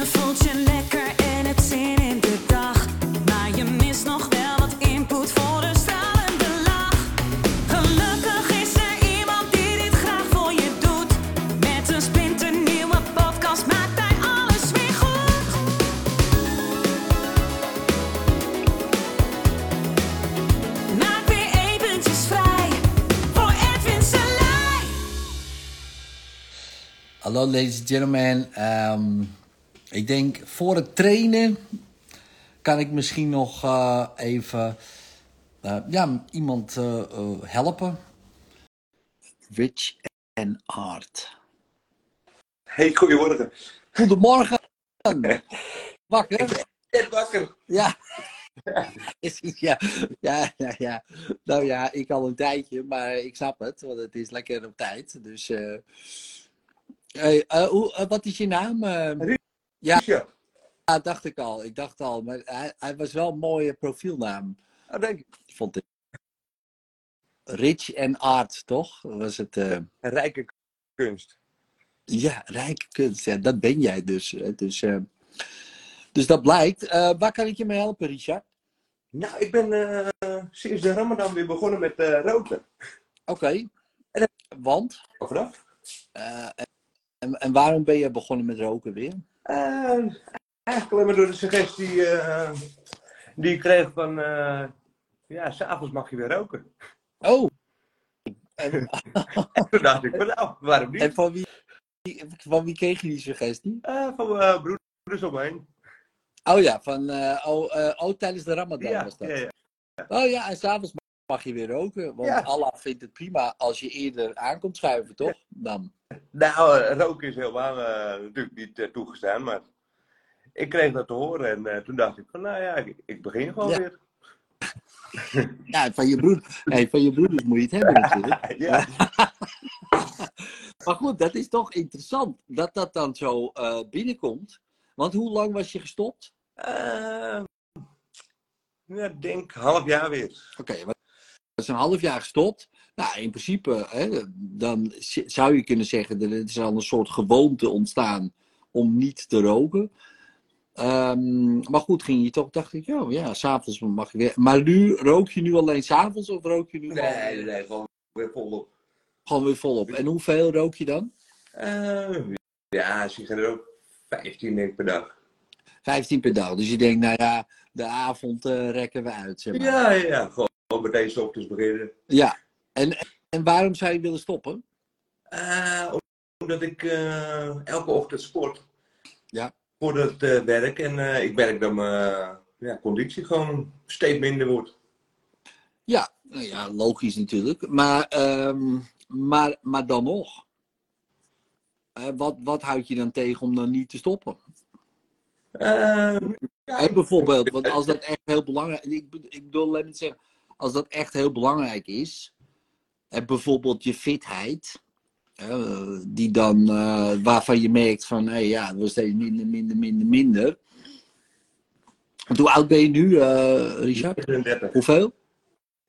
Je voelt je lekker en hebt zin in de dag. Maar je mist nog wel wat input voor een stralende lach. Gelukkig is er iemand die dit graag voor je doet. Met een splinternieuwe podcast maakt hij alles weer goed. Maak weer eventjes vrij voor Edwin Selij. Hallo ladies and gentlemen. Ehm, ik denk voor het trainen kan ik misschien nog eh, even eh, ja, iemand eh, eh, helpen. Rich en Art. Hey, goedemorgen. Goedemorgen. Wakker? Net wakker. Ja. Ja. Ja, ja, ja. Nou ja, ik al een tijdje, maar ik snap het, want het is lekker op tijd. Dus, eh hey, hoe, eh, wat is je naam? Ja, Ja. Dacht ik al. Ik dacht al. Maar hij, hij was wel een mooie profielnaam, Oh, denk ik. vond ik. Rich en Art, toch? Was het, eh, rijke kunst. ja, rijke kunst. Ja, dat ben jij dus. Dus, eh, dus dat blijkt. Eh, waar kan ik je mee helpen, Richard? Nou, ik ben sinds de Ramadan weer begonnen met roken. Oké. Want? Overdag? Eh, en, en waarom ben je begonnen met roken weer? Eh, eigenlijk alleen maar door de suggestie eh, die ik kreeg van... eh ja, s'avonds mag je weer roken. Oh! En, En toen dacht ik, van, nou, waarom niet? en van, wie, van wie kreeg je die suggestie? Eh, van mijn broeders om me heen. Oh ja, van, oh, tijdens de Ramadan Ja, was dat. ja, ja. Oh ja, en s'avonds mag je weer roken. Want Ja. Allah vindt het prima als je eerder aankomt schuiven, toch? Dan. Nou, roken is helemaal eh, natuurlijk niet eh, toegestaan, maar ik kreeg dat te horen en eh, toen dacht ik van, nou ja, ik, ik begin gewoon Ja. weer. Ja, van je, broer, hey, van je broeders moet je het hebben natuurlijk. Ja. Maar goed, dat is toch interessant dat dat dan zo binnenkomt. Want hoe lang was je gestopt? Ja, ik denk half jaar weer. Oké, okay, is een half jaar gestopt. Nou, in principe, hè, dan zou je kunnen zeggen dat er is al een soort gewoonte ontstaan om niet te roken. Ehm, maar goed, ging je toch, dacht ik, oh ja, s'avonds mag je weer. Maar nu, rook je nu alleen s'avonds of rook je nu gewoon, Nee, nee, gewoon weer volop. gewoon weer volop? En hoeveel rook je dan? Eh, ja, sigaret ook 15 denk ik per dag. 15 per dag. Dus je denkt, nou ja, de avond eh, rekken we uit, zeg maar. Ja, ja, ja, gewoon meteen 's ochtends beginnen. Ja. En, en waarom zou je willen stoppen? Eh, omdat ik eh, elke ochtend sport. Ja. Voor het eh, werk en ik merk dat mijn ja, conditie gewoon steeds minder wordt. Ja, nou ja, logisch natuurlijk. Maar, ehm, maar, maar dan nog. Wat, wat houd je dan tegen om dan niet te stoppen? Eh, ja, En bijvoorbeeld, want als dat echt heel belangrijk is. Ik, ik bedoel te zeggen, als dat echt heel belangrijk is. En bijvoorbeeld je fitheid. die dan, eh, waarvan je merkt van, hé ja, het wordt steeds minder, minder, minder, minder. Hoe oud ben je nu, eh, Richard? 39. Hoeveel?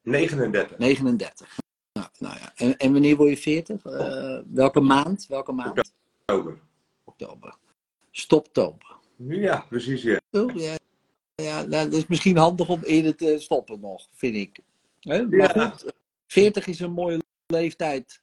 39. 39. Nou, nou ja. en, en wanneer word je 40? Eh, welke maand? Welke maand? Oktober. Oktober. Stoptober. Ja, precies, ja. Oh, ja, ja nou, dat is misschien handig om eerder te stoppen nog, vind ik. Hè? Maar Ja. goed, 40 is een mooie leeftijd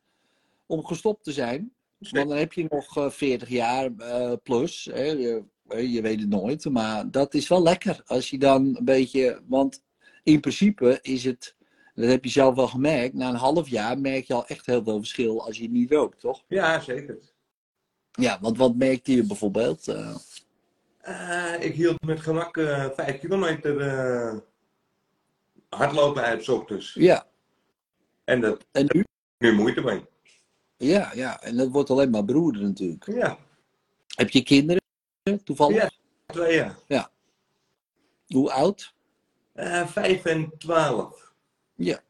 om gestopt te zijn. Want dan heb je nog eh, 40 jaar eh, plus. Hè? Je, eh, je weet het nooit. Maar dat is wel lekker. Als je dan een beetje. Want in principe is het. Dat heb je zelf wel gemerkt. Na een half jaar merk je al echt heel veel verschil als je niet rookt, toch? Ja, zeker. Ja, want wat merkte je bijvoorbeeld? Eh, Eh, ik hield met gemak eh 5 kilometer eh, hardlopen uit ochtends. ja, En dat en nu? nu moeite mee. Ja, ja, en dat wordt alleen maar broeder natuurlijk. Ja, Heb je kinderen toevallig? Ja. twee jaar. Hoe oud? 5 en 12. Ja.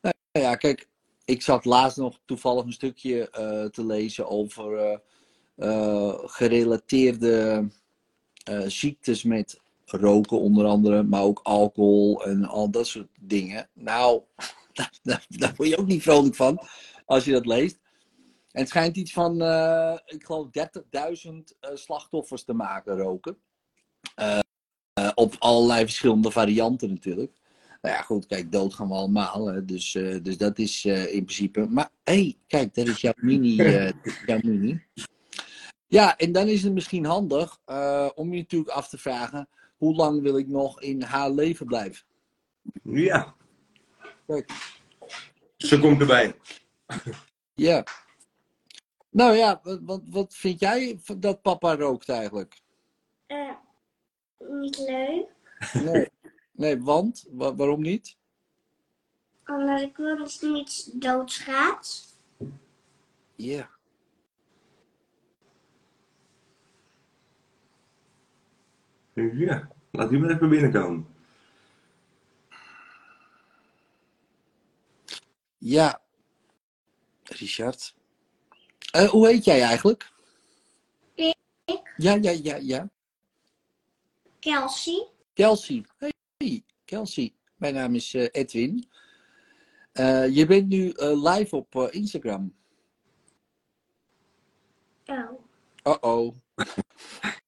Nou ja, kijk, ik zat laatst nog toevallig een stukje te lezen over gerelateerde eh, ziektes met roken onder andere, maar ook alcohol en al dat soort dingen. Nou, daar, daar, daar word je ook niet vrolijk van als je dat leest. En het schijnt iets van, eh, ik geloof, 30.000 eh, slachtoffers te maken, roken. Op allerlei verschillende varianten natuurlijk. Nou ja, goed, kijk, dood gaan we allemaal. Hè, dus, dus dat is in principe. Maar hé, hey, kijk, dat is jouw mini. jouw mini. Ja, en dan is het misschien handig eh, om je natuurlijk af te vragen: hoe lang wil ik nog in haar leven blijven? Ja. Kijk. Ze komt erbij. Ja. Nou ja, wat, wat, wat vind jij dat papa rookt eigenlijk? Eh, niet leuk. Nee, nee want? Wa- waarom niet? Omdat ik wil dat het niet doodgaat. Ja. Ja. Laat die maar even binnenkomen. Ja. Richard. Eh, hoe heet jij eigenlijk? Ik? Ja, ja, ja, ja. Kelsey. Kelsey. Hey, Kelsey. Mijn naam is eh, Edwin. Eh, je bent nu eh, live op eh, Instagram. Oh. Uh-oh.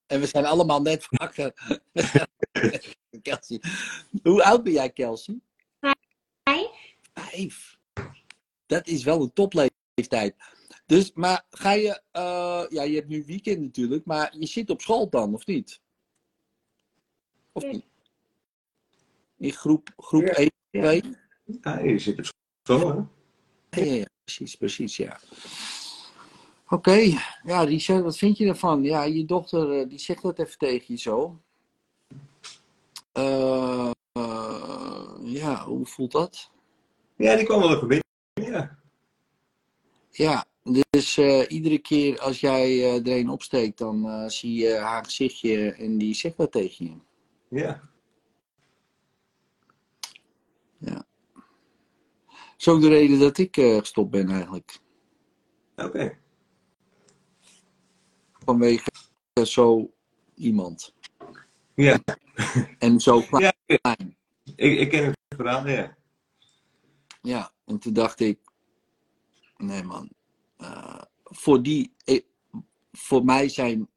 En we zijn allemaal net wakker. Kelsey. Hoe oud ben jij, Kelsey? Vijf. Vijf. Dat is wel een topleeftijd. Dus, maar ga je, eh, ja, je hebt nu weekend natuurlijk, maar je zit op school dan, of niet? Of niet? In groep, groep Ja. 1, 2? Ja, je zit op school, hè? Ja, ja, ja, precies, precies, ja. Oké, ja, Richard, wat vind je ervan? Ja, je dochter, eh, die zegt dat even tegen je zo. Eh, ja, hoe voelt dat? Ja, die kwam wel even binnen. Ja. Ja, dus iedere keer als jij er een opsteekt, dan zie je haar gezichtje en die zegt wat tegen je. Ja. Dat is ook de reden dat ik gestopt ben eigenlijk. Oké. Vanwege zo iemand. Ja. En zo klein. Ja, Ik, ik ken het verhaal, ja. Ja, en toen dacht ik, nee man, eh, voor die, eh, voor mij zijn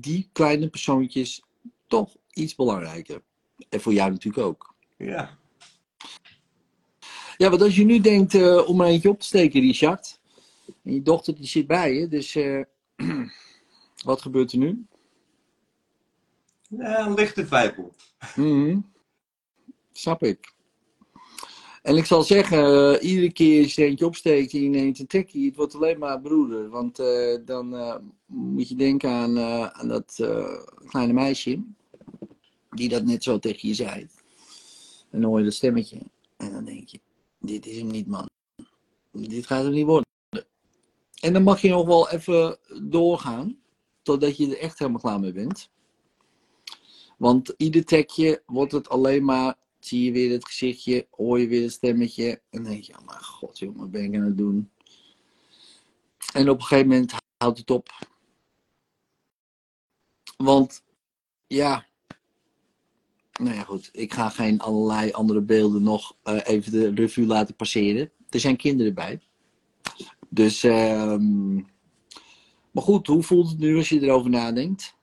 die kleine persoontjes toch iets belangrijker. En voor jou natuurlijk ook. Ja. Ja, want als je nu denkt eh, om er eentje op te steken, Richard, en je dochter die zit bij je, dus wat gebeurt er nu? Ja, een lichte twijfel. Mhm. Snap ik. En ik zal zeggen, eh, iedere keer als je eentje opsteekt en je neemt een tikkie, het wordt alleen maar broeder. Want eh, dan eh, moet je denken aan, aan dat kleine meisje, die dat net zo tegen je zei. En dan hoor je dat stemmetje. En dan denk je, dit is hem niet man. Dit gaat hem niet worden. En dan mag je nog wel even doorgaan, totdat je er echt helemaal klaar mee bent. Want ieder trekje wordt het alleen maar, zie je weer het gezichtje, hoor je weer het stemmetje. En denk je, oh mijn god jongen, wat ben ik aan het doen? En op een gegeven moment houdt het op. Want, ja, nou ja goed, ik ga geen allerlei andere beelden nog eh, even de revue laten passeren. Er zijn kinderen bij. Dus, ehm maar goed, hoe voelt het nu als je erover nadenkt?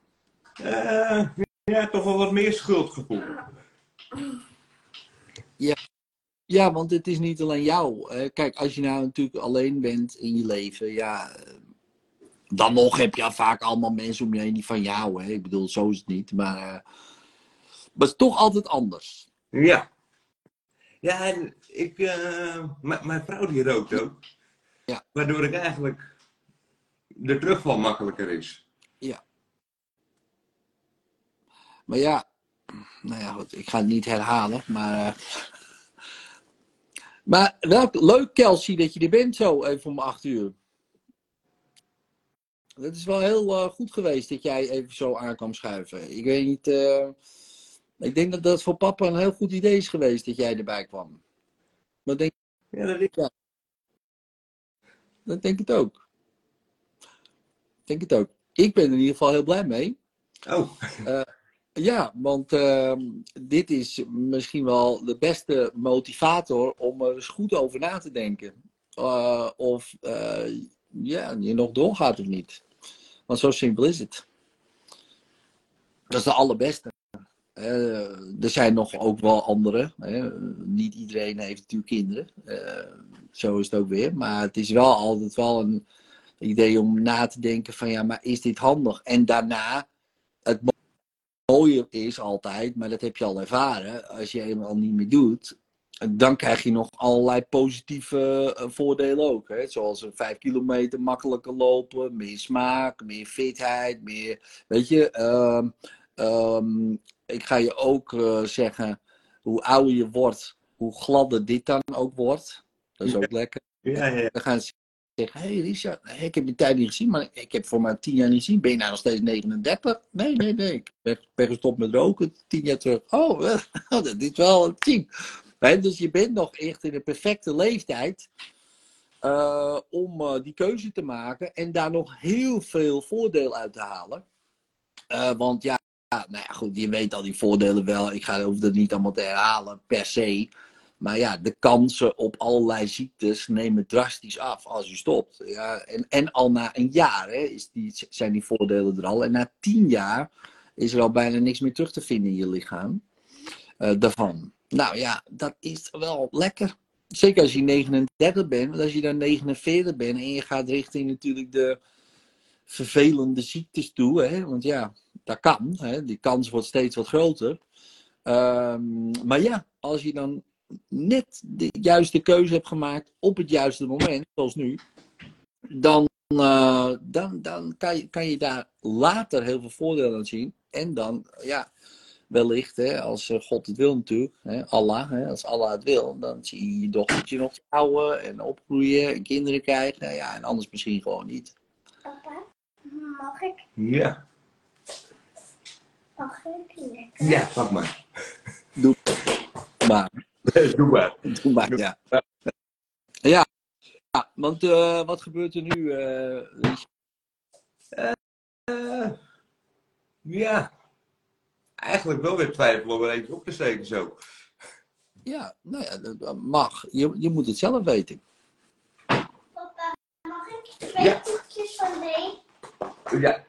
Eh, ja, toch wel wat meer schuldgevoel. Ja, want het is niet alleen jou. Kijk, als je nou natuurlijk alleen bent in je leven, ja. eh, Dan nog heb je vaak allemaal mensen om je heen die van jou. Hè? Ik bedoel, zo is het niet. Maar, eh, maar het is toch altijd anders. Ja. Ja, en ik, eh, m- mijn vrouw die rookt ook. Ja. Waardoor ik eigenlijk de terugval makkelijker is. Maar ja, nou ja, goed, ik ga het niet herhalen. Maar, eh, maar wel leuk, Kelsey, dat je er bent zo even om acht uur. Dat is wel heel eh, goed geweest dat jij even zo aan kwam schuiven. Ik weet niet. eh, ik denk dat dat voor papa een heel goed idee is geweest dat jij erbij kwam. Dat denk, Ja, dat is... dat denk ik ook. Denk het ook. Ik ben er in ieder geval heel blij mee. Oh, Ja, want ehm, dit is misschien wel de beste motivator om er eens goed over na te denken. Eh, of eh, ja, je nog doorgaat of niet. Want zo simpel is het. Dat is de allerbeste. Eh, er zijn nog ook wel andere. Hè. Niet iedereen heeft natuurlijk kinderen. Eh, zo is het ook weer. Maar het is wel altijd wel een idee om na te denken van ja, maar is dit handig? En daarna, het mooie is altijd, maar dat heb je al ervaren, als je eenmaal niet meer doet, dan krijg je nog allerlei positieve eh, voordelen ook. Hè? Zoals een vijf kilometer makkelijker lopen, meer smaak, meer fitheid, meer, weet je. ehm, ehm, ik ga je ook eh, zeggen, hoe ouder je wordt, hoe gladder dit dan ook wordt. Dat is ook lekker. Ja, ja. Dan gaan hé hey Richard, ik heb je tijd niet gezien, maar ik heb voor mij tien jaar niet gezien. Ben je nou nog steeds 39? Nee, nee, nee. Ik ben, gestopt met roken tien jaar terug. Oh, dat is wel een. Hè, dus je bent nog echt in de perfecte leeftijd eh, om eh, die keuze te maken en daar nog heel veel voordeel uit te halen. Eh, want ja, nou ja, goed, je weet al die voordelen wel. Ik ga, hoef dat niet allemaal te herhalen per se. Maar ja, de kansen op allerlei ziektes nemen drastisch af als je stopt. Ja, en, en al na een jaar hè, is die, zijn die voordelen er al. En na tien jaar is er al bijna niks meer terug te vinden in je lichaam eh, daarvan. Nou ja, dat is wel lekker. Zeker als je 39 bent, want als je dan 49 bent en je gaat richting natuurlijk de vervelende ziektes toe, hè, want ja, dat kan, hè, die kans wordt steeds wat groter. Ehm, maar ja, als je dan net de juiste keuze hebt gemaakt op het juiste moment, zoals nu, dan, eh, dan, dan kan, je, kan je daar later heel veel voordelen aan zien. En dan, ja, wellicht, hè, als eh, God het wil natuurlijk, hè, Allah, hè, als Allah het wil, dan zie je je dochtertje nog trouwen en opgroeien en kinderen krijgen. Ja, en anders misschien gewoon niet. Papa, mag ik? Ja. Mag ik lekker? Ja, pak maar. Maar, Doe maar. doe maar, ja. Ja, ja want eh, wat gebeurt er nu? eh, Richard? Eh, ja. Eigenlijk wel weer twijfelen om er eentje op te steken zo. ja, nou ja, dat mag. Je, je moet het zelf weten. Papa, mag ik twee Ja. koekjes van nee? Ja.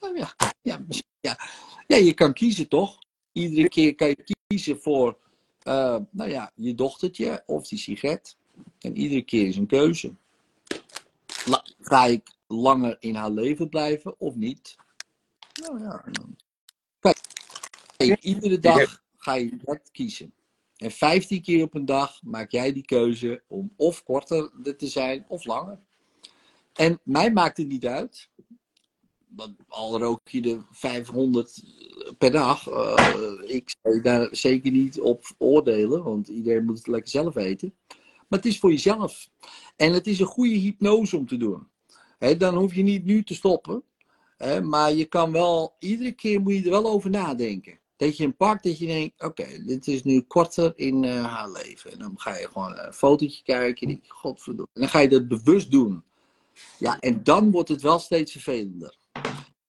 Oh, ja. Ja, misschien- ja. ja, je kan kiezen toch? Iedere keer kan je kiezen voor eh, nou ja, je dochtertje of die sigaret. En iedere keer is een keuze. La- ga ik langer in haar leven blijven of niet? Nou ja. dan- kijk, iedere dag ga je dat kiezen. En 15 keer op een dag maak jij die keuze om of korter te zijn of langer. En mij maakt het niet uit. Al rook je er 500 per dag. eh, ik zou daar zeker niet op oordelen, want iedereen moet het lekker zelf weten. Maar het is voor jezelf. En het is een goede hypnose om te doen. Dan hoef je niet nu te stoppen. Maar je kan wel, iedere keer moet je er wel over nadenken. Dat je een pakt dat je denkt, oké, dit is nu korter in eh, haar leven. En dan ga je gewoon een fotootje kijken. En godverdomme. En dan ga je dat bewust doen. Ja, en dan wordt het wel steeds vervelender.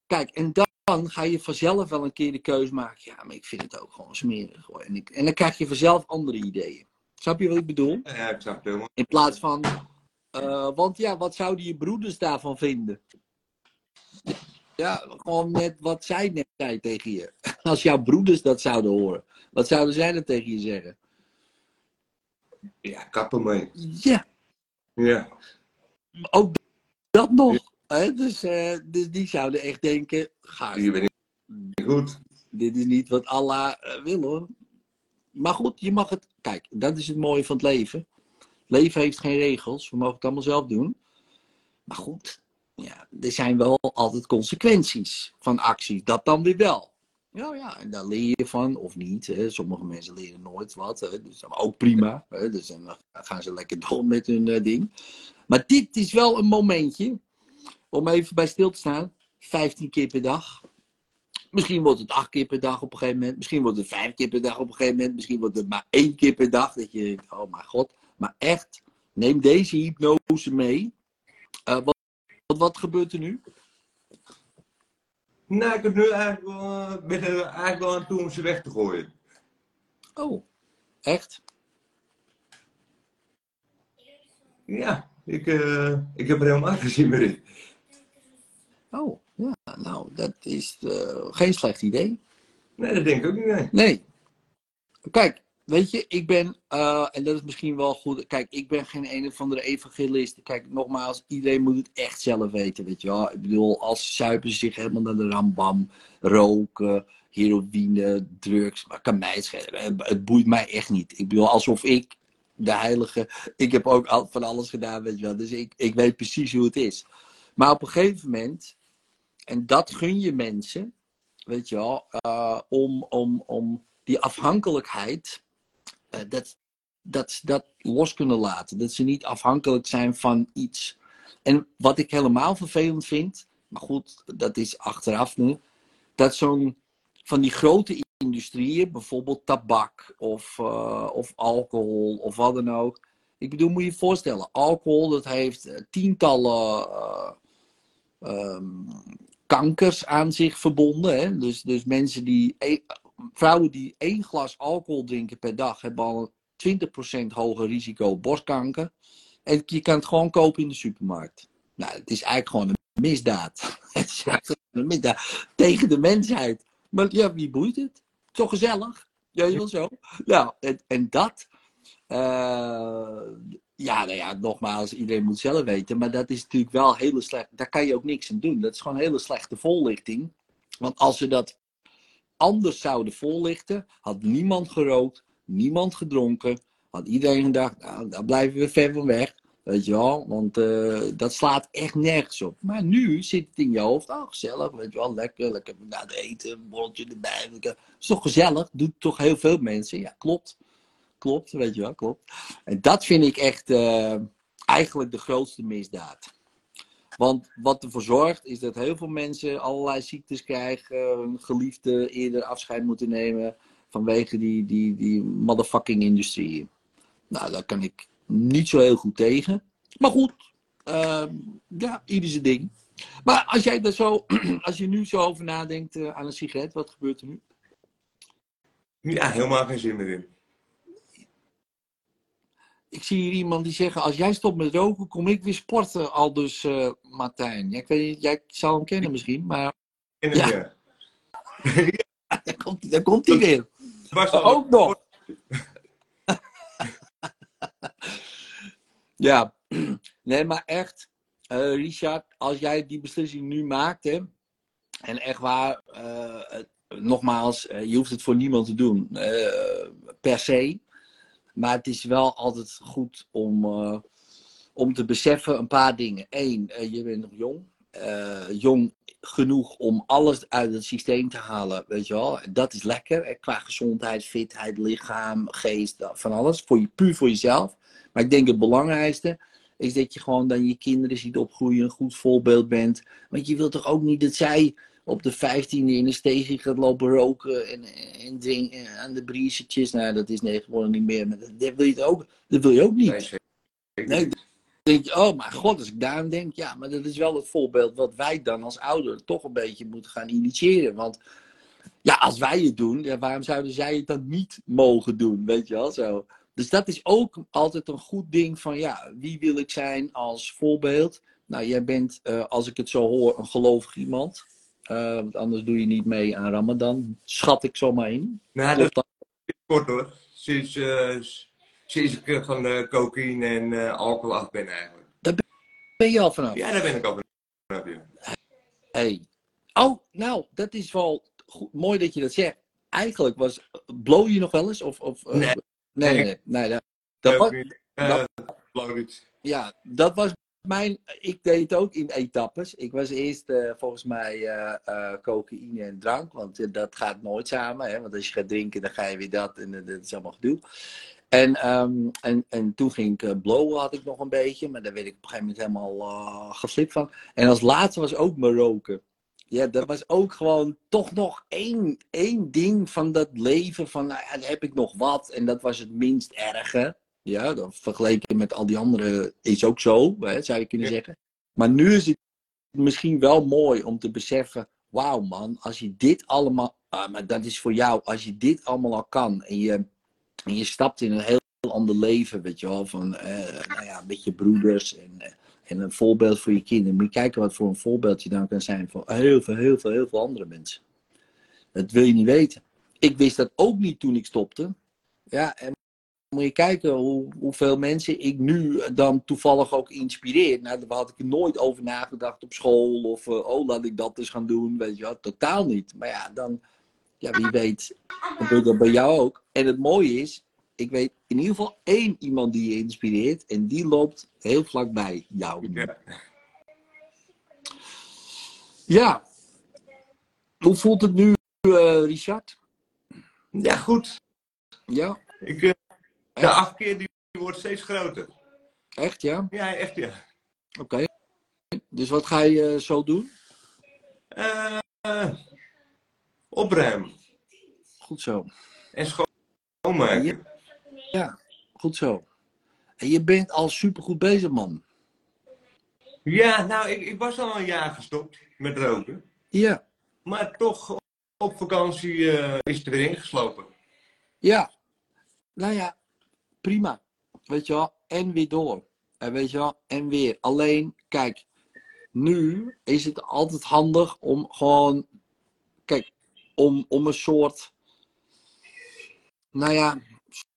Kijk, en dan ga je vanzelf wel een keer de keuze maken. Ja, maar ik vind het ook gewoon smerig. Hoor. En, ik, en dan krijg je vanzelf andere ideeën. Snap je wat ik bedoel? Ja, ik snap het helemaal. In plaats van. eh, want ja, wat zouden je broeders daarvan vinden? Ja, gewoon net wat zij net zei tegen je. Als jouw broeders dat zouden horen, wat zouden zij dan tegen je zeggen? Ja, kappen mee. Ja, Ja. ook dat nog. Hè? Dus, eh, dus die zouden echt denken: ga Je bent niet goed. dit is niet wat Allah eh, wil hoor. Maar goed, je mag het. Kijk, dat is het mooie van het leven. Leven heeft geen regels. We mogen het allemaal zelf doen. Maar goed, ja, er zijn wel altijd consequenties van acties. Dat dan weer wel. Ja, ja, en daar leer je van, of niet. Hè. Sommige mensen leren nooit wat. Hè. Dus dat is ook prima. Hè. Dus dan gaan ze lekker door met hun eh, ding. Maar dit is wel een momentje om even bij stil te staan. 15 keer per dag. Misschien wordt het acht keer per dag op een gegeven moment. Misschien wordt het vijf keer per dag op een gegeven moment. Misschien wordt het maar één keer per dag. Dat je denkt, oh mijn god. Maar echt, neem deze hypnose mee. Eh, wat, wat, wat gebeurt er nu? Nou, ik heb nu eigenlijk wel, eh, ben er eigenlijk wel aan toe om ze weg te gooien. Oh, echt? Ja, ik, eh, ik heb er helemaal geen zin meer in. Oh, ja, nou, dat is eh, geen slecht idee. Nee, dat denk ik ook niet. Nee. Nee. Kijk, weet je, ik ben, eh, en dat is misschien wel goed. Kijk, ik ben geen een of andere evangelist. Kijk, nogmaals, iedereen moet het echt zelf weten, weet je wel. Ik bedoel, als zuipen ze zich helemaal naar de rambam, roken, heroïne, drugs. Maar kan mij het schelen. Het, het boeit mij echt niet. Ik bedoel, alsof ik, de heilige, ik heb ook al, van alles gedaan, weet je wel. Dus ik, ik weet precies hoe het is. Maar op een gegeven moment, en dat gun je mensen, weet je wel, eh, om, om, om die afhankelijkheid, eh, dat, dat ze dat los kunnen laten. Dat ze niet afhankelijk zijn van iets. En wat ik helemaal vervelend vind, maar goed, dat is achteraf nu, dat zo'n van die grote industrieën, bijvoorbeeld tabak of, eh, of alcohol of wat dan ook. Ik bedoel, moet je je voorstellen, alcohol dat heeft tientallen eh, ehm, kankers aan zich verbonden. Hè? Dus, dus mensen die, e- vrouwen die één glas alcohol drinken per dag hebben al een 20% hoger risico op borstkanker. En je kan het gewoon kopen in de supermarkt. Nou, het is eigenlijk gewoon een misdaad. Het is eigenlijk een misdaad tegen de mensheid. Maar ja, wie boeit het? Toch gezellig? Ja, heel zo. Nou, en, en dat. Eh, ja, nou ja, nogmaals, iedereen moet zelf weten. Maar dat is natuurlijk wel hele slecht. Daar kan je ook niks aan doen. Dat is gewoon hele slechte voorlichting. Want als ze dat anders zouden voorlichten, had niemand gerookt, niemand gedronken. Had iedereen gedacht, nou, daar blijven we ver van weg. Weet je wel, want eh, dat slaat echt nergens op. Maar nu zit het in je hoofd, oh gezellig, weet je wel, lekker, lekker na het eten, een borreltje erbij. is toch gezellig, doet toch heel veel mensen. Ja, klopt, klopt, weet je wel, klopt. En dat vind ik echt eh, eigenlijk de grootste misdaad. Want wat ervoor zorgt, is dat heel veel mensen allerlei ziektes krijgen, hun geliefde eerder afscheid moeten nemen vanwege die, die, die motherfucking industrie. Nou, daar kan ik niet zo heel goed tegen. Maar goed, ehm, ja, ieder zijn ding. Maar als jij er zo, als je nu zo over nadenkt eh, aan een sigaret, wat gebeurt er nu? Ja, helemaal geen zin meer in. Ik zie hier iemand die zegt, als jij stopt met roken, kom ik weer sporten, al dus eh, Martijn. Ja, ik weet jij zal hem kennen misschien, maar In Ja. ja. daar komt, daar komt hij weer. Was Oh, ook nog. Ja, nee, maar echt, eh, Richard, als jij die beslissing nu maakt, hè, en echt waar, eh, nogmaals, je hoeft het voor niemand te doen, per se. Maar het is wel altijd goed om, eh, om te beseffen een paar dingen. Eén, eh, je bent nog jong. Eh, jong genoeg om alles uit het systeem te halen, weet je wel. Dat is lekker, qua gezondheid, fitheid, lichaam, geest, van alles. Voor je, puur voor jezelf. Maar ik denk het belangrijkste is dat je gewoon dan je kinderen ziet opgroeien, een goed voorbeeld bent. Want je wilt toch ook niet dat zij op de vijftiende in de steegje gaat lopen roken en, en drinken aan de briesetjes. Nou, dat is tegenwoordig niet meer. Maar dat, wil je het ook, dat wil je ook niet. Nee, denk je, oh mijn god, als ik daarom denk, ja, maar dat is wel het voorbeeld wat wij dan als ouder toch een beetje moeten gaan initiëren. Want ja, als wij het doen, ja, waarom zouden zij het dan niet mogen doen, weet je wel zo. Dus dat is ook altijd een goed ding van, ja, wie wil ik zijn als voorbeeld? Nou, jij bent, eh, als ik het zo hoor, een gelovig iemand. Eh, want anders doe je niet mee aan Ramadan. Schat ik zomaar in. Nou, dat is kort hoor. Sinds, eh, sinds ik eh, van eh, cocaïne en alcohol af ben eigenlijk. Ben je al vanaf? Ja, daar ben ik al vanaf. ja. Hey. Oh, nou, dat is wel goed, mooi dat je dat zegt. Eigenlijk was. Blow je nog wel eens? Of, of, Nee. nee, nee, nee, nee, dat, dat was, ja, dat was mijn. Ik deed het ook in etappes. Ik was eerst eh, volgens mij eh, eh, cocaïne en drank, want dat gaat nooit samen. Hè? Want als je gaat drinken, dan ga je weer dat en dat is allemaal gedoe. En, ehm, en, en toen ging ik blowen, had ik nog een beetje, maar daar werd ik op een gegeven moment helemaal geflipt van. En als laatste was ook mijn roken. Ja, dat was ook gewoon toch nog één, één ding van dat leven. Van, nou heb ik nog wat. En dat was het minst erge. Ja, dan vergeleken met al die andere is ook zo, hè, zou je kunnen Ja. zeggen. Maar nu is het misschien wel mooi om te beseffen. Wauw man, als je dit allemaal. Ah, maar dat is voor jou. Als je dit allemaal al kan. En je, en je stapt in een heel ander leven, weet je wel. Van, eh, nou ja, met je broeders en, eh, en een voorbeeld voor je kinderen. Moet je kijken wat voor een voorbeeld je dan kan zijn voor heel veel, heel veel, heel veel andere mensen. Dat wil je niet weten. Ik wist dat ook niet toen ik stopte. Ja, en moet je kijken hoe, hoeveel mensen ik nu dan toevallig ook inspireer. Nou, daar had ik er nooit over nagedacht op school. Of, eh, oh, laat ik dat eens gaan doen. Weet je wel, totaal niet. Maar ja, dan, ja, wie weet, gebeurt dat bij jou ook. En het mooie is, ik weet in ieder geval één iemand die je inspireert. En die loopt heel vlakbij jou. Ja. Ja. Hoe voelt het nu, eh, Richard? ja, goed. Ja, Ik, eh, de afkeer die wordt steeds groter. echt ja? Ja, echt ja. Oké. Dus wat ga je eh, zo doen? Eh, opruimen Goed zo. en schoonmaken. Ja, goed zo. En je bent al supergoed bezig, man. Ja, nou, ik, ik was al een jaar gestopt met roken. Ja, Maar toch, op vakantie eh, is het er weer ingeslopen. ja. Nou ja, prima. Weet je wel, en weer door. En weet je wel, en weer. Alleen, kijk, nu is het altijd handig om gewoon, kijk, om, om een soort, nou ja,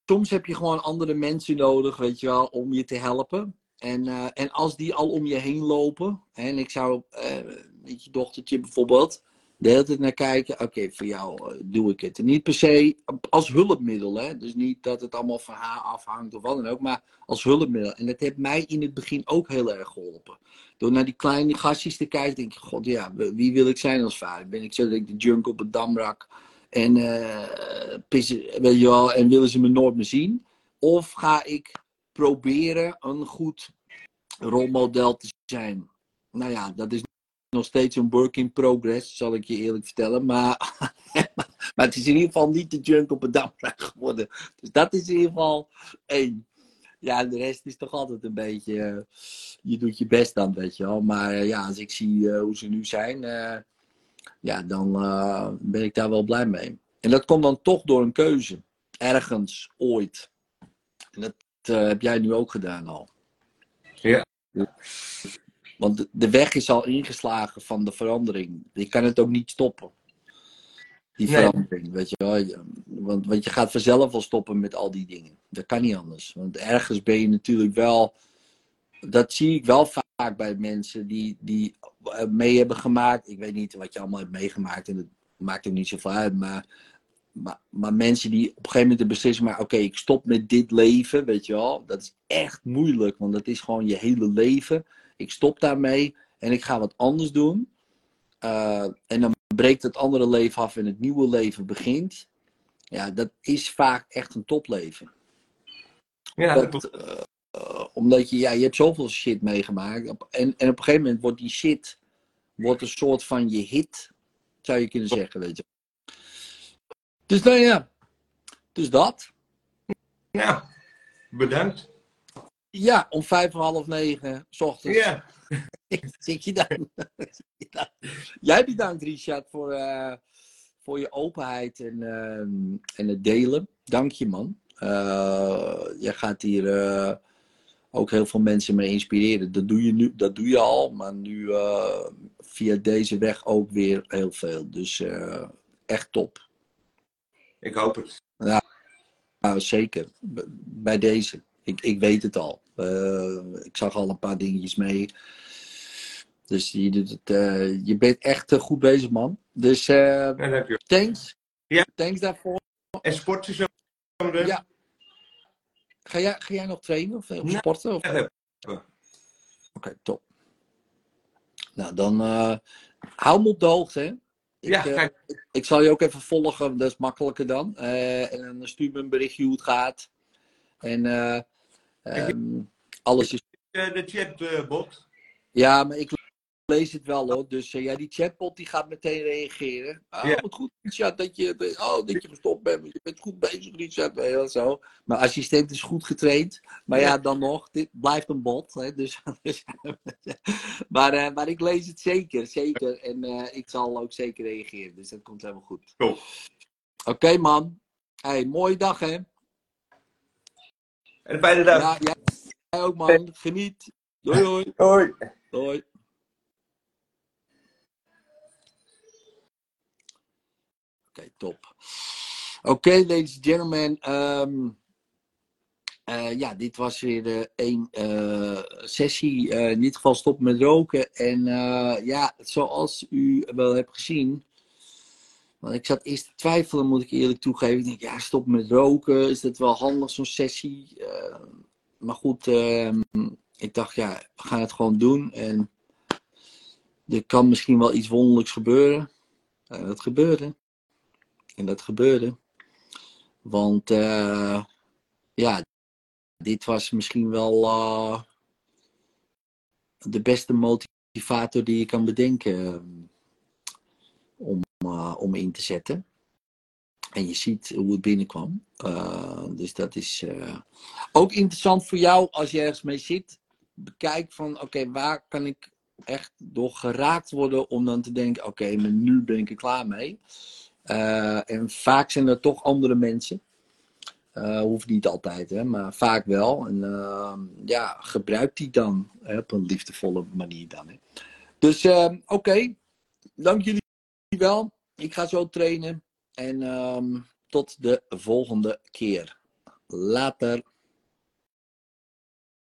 soms heb je gewoon andere mensen nodig, weet je wel, om je te helpen. En, eh, en als die al om je heen lopen, hè, en ik zou eh, met je dochtertje bijvoorbeeld, de hele tijd naar kijken, oké, voor jou eh, doe ik het. Niet per se als hulpmiddel, hè. Dus niet dat het allemaal van haar afhangt of wat dan ook, maar als hulpmiddel. En dat heeft mij in het begin ook heel erg geholpen. Door naar die kleine gastjes te kijken, denk ik, god ja, wie wil ik zijn als vader? Ben ik zo dat ik de junk op het damrak en eh, pissen, weet je wel, en willen ze me nooit meer zien? Of ga ik proberen een goed rolmodel te zijn? Nou ja, dat is nog steeds een work in progress, zal ik je eerlijk vertellen. Maar, maar het is in ieder geval niet de junk op het damrak geworden. Dus dat is in ieder geval één. Ja, de rest is toch altijd een beetje. eh, je doet je best dan, weet je wel. Maar eh, ja, als ik zie eh, hoe ze nu zijn, ja, dan ben ik daar wel blij mee. En dat komt dan toch door een keuze. Ergens, ooit. En dat heb jij nu ook gedaan al. Ja. Want de- weg is al ingeslagen van de verandering. Je kan het ook niet stoppen. Die Nee. verandering, weet je wel. Want, want je gaat vanzelf wel stoppen met al die dingen. Dat kan niet anders. Want ergens ben je natuurlijk wel... Dat zie ik wel vaak bij mensen die, die eh, mee hebben gemaakt. Ik weet niet wat je allemaal hebt meegemaakt. En het maakt ook niet zoveel uit. Maar, maar, maar mensen die op een gegeven moment de beslissing maken... Oké, ik stop met dit leven, weet je wel. Dat is echt moeilijk. Want dat is gewoon je hele leven. Ik stop daarmee en ik ga wat anders doen. Eh, en dan breekt het andere leven af en het nieuwe leven begint. Ja, dat is vaak echt een topleven. Ja, dat eh, omdat je, ja, je hebt zoveel shit meegemaakt. En, en op een gegeven moment wordt die shit wordt een soort van je hit, zou je kunnen zeggen, weet je. Dus nou ja, dus dat. Nou, bedankt. Ja, om vijf en half negen, s ochtends. Ja, Zit je dan? Ja. Jij bedankt, Richard, voor, eh, voor je openheid en, ehm, en het delen. Dank je, man. Eh, jij gaat hier eh, ook heel veel mensen mee inspireren. Dat doe je, nu, dat doe je al, maar nu via deze weg ook weer heel veel. Dus echt top. ik hoop het. Nou, zeker. Bij deze. Ik, ik weet het al. Eh, ik zag al een paar dingetjes mee. Dus je, doet het, eh, je bent echt eh, goed bezig, man. Dus thanks. Ja. Thanks daarvoor. En sporten zo? Ja. Ga jij, ga jij nog trainen of, of Nee. sporten? Of? Ja, Oké, top. Nou, dan hou me op de hoogte, hè. Ik, Ja, ik zal je ook even volgen, dat is makkelijker dan. En dan stuur me een berichtje hoe het gaat. En eh, ehm, alles is eh, de chatbot. Ja, maar ik lees het wel hoor. Dus eh, ja, die chatbot die gaat meteen reageren. Oh, Ja. wat goed, Richard, dat je, oh, dat je gestopt bent. Je bent goed bezig, Richard. zo. Mijn assistent is goed getraind. Maar ja, Ja. dan nog, dit blijft een bot. Hè, dus, dus- maar, eh, maar ik lees het zeker, zeker. En eh, ik zal ook zeker reageren. Dus dat komt helemaal goed. Oké, man. Hey, mooie dag, hè? En fijne dag. Ja, jij ook man. Geniet. Doei doei. Hoi. Doei. Oké, top. Oké, ladies and gentlemen. ehm, eh, ja, dit was weer eh, één eh, sessie. Eh, in dit geval stop met roken. En ja, zoals u wel hebt gezien. Want ik zat eerst te twijfelen, moet ik eerlijk toegeven. Ik denk, ja, stop met roken. Is dat wel handig, zo'n sessie? Eh, maar goed, ehm, ik dacht, ja, we gaan het gewoon doen. En er kan misschien wel iets wonderlijks gebeuren. En dat gebeurde. En dat gebeurde. Want eh, ja, dit was misschien wel eh, de beste motivator die je kan bedenken eh, om, eh, om in te zetten. En je ziet hoe het binnenkwam. Eh, dus dat is eh, ook interessant voor jou als je ergens mee zit. Bekijk van, oké, waar kan ik echt door geraakt worden om dan te denken, oké, nu ben ik er klaar mee. En vaak zijn er toch andere mensen. Hoeft niet altijd, hè, maar vaak wel. En ehm, ja, gebruik die dan hè, op een liefdevolle manier dan. Hè. Dus ehm, oké, dank jullie wel. Ik ga zo trainen. En ehm, tot de volgende keer. Later.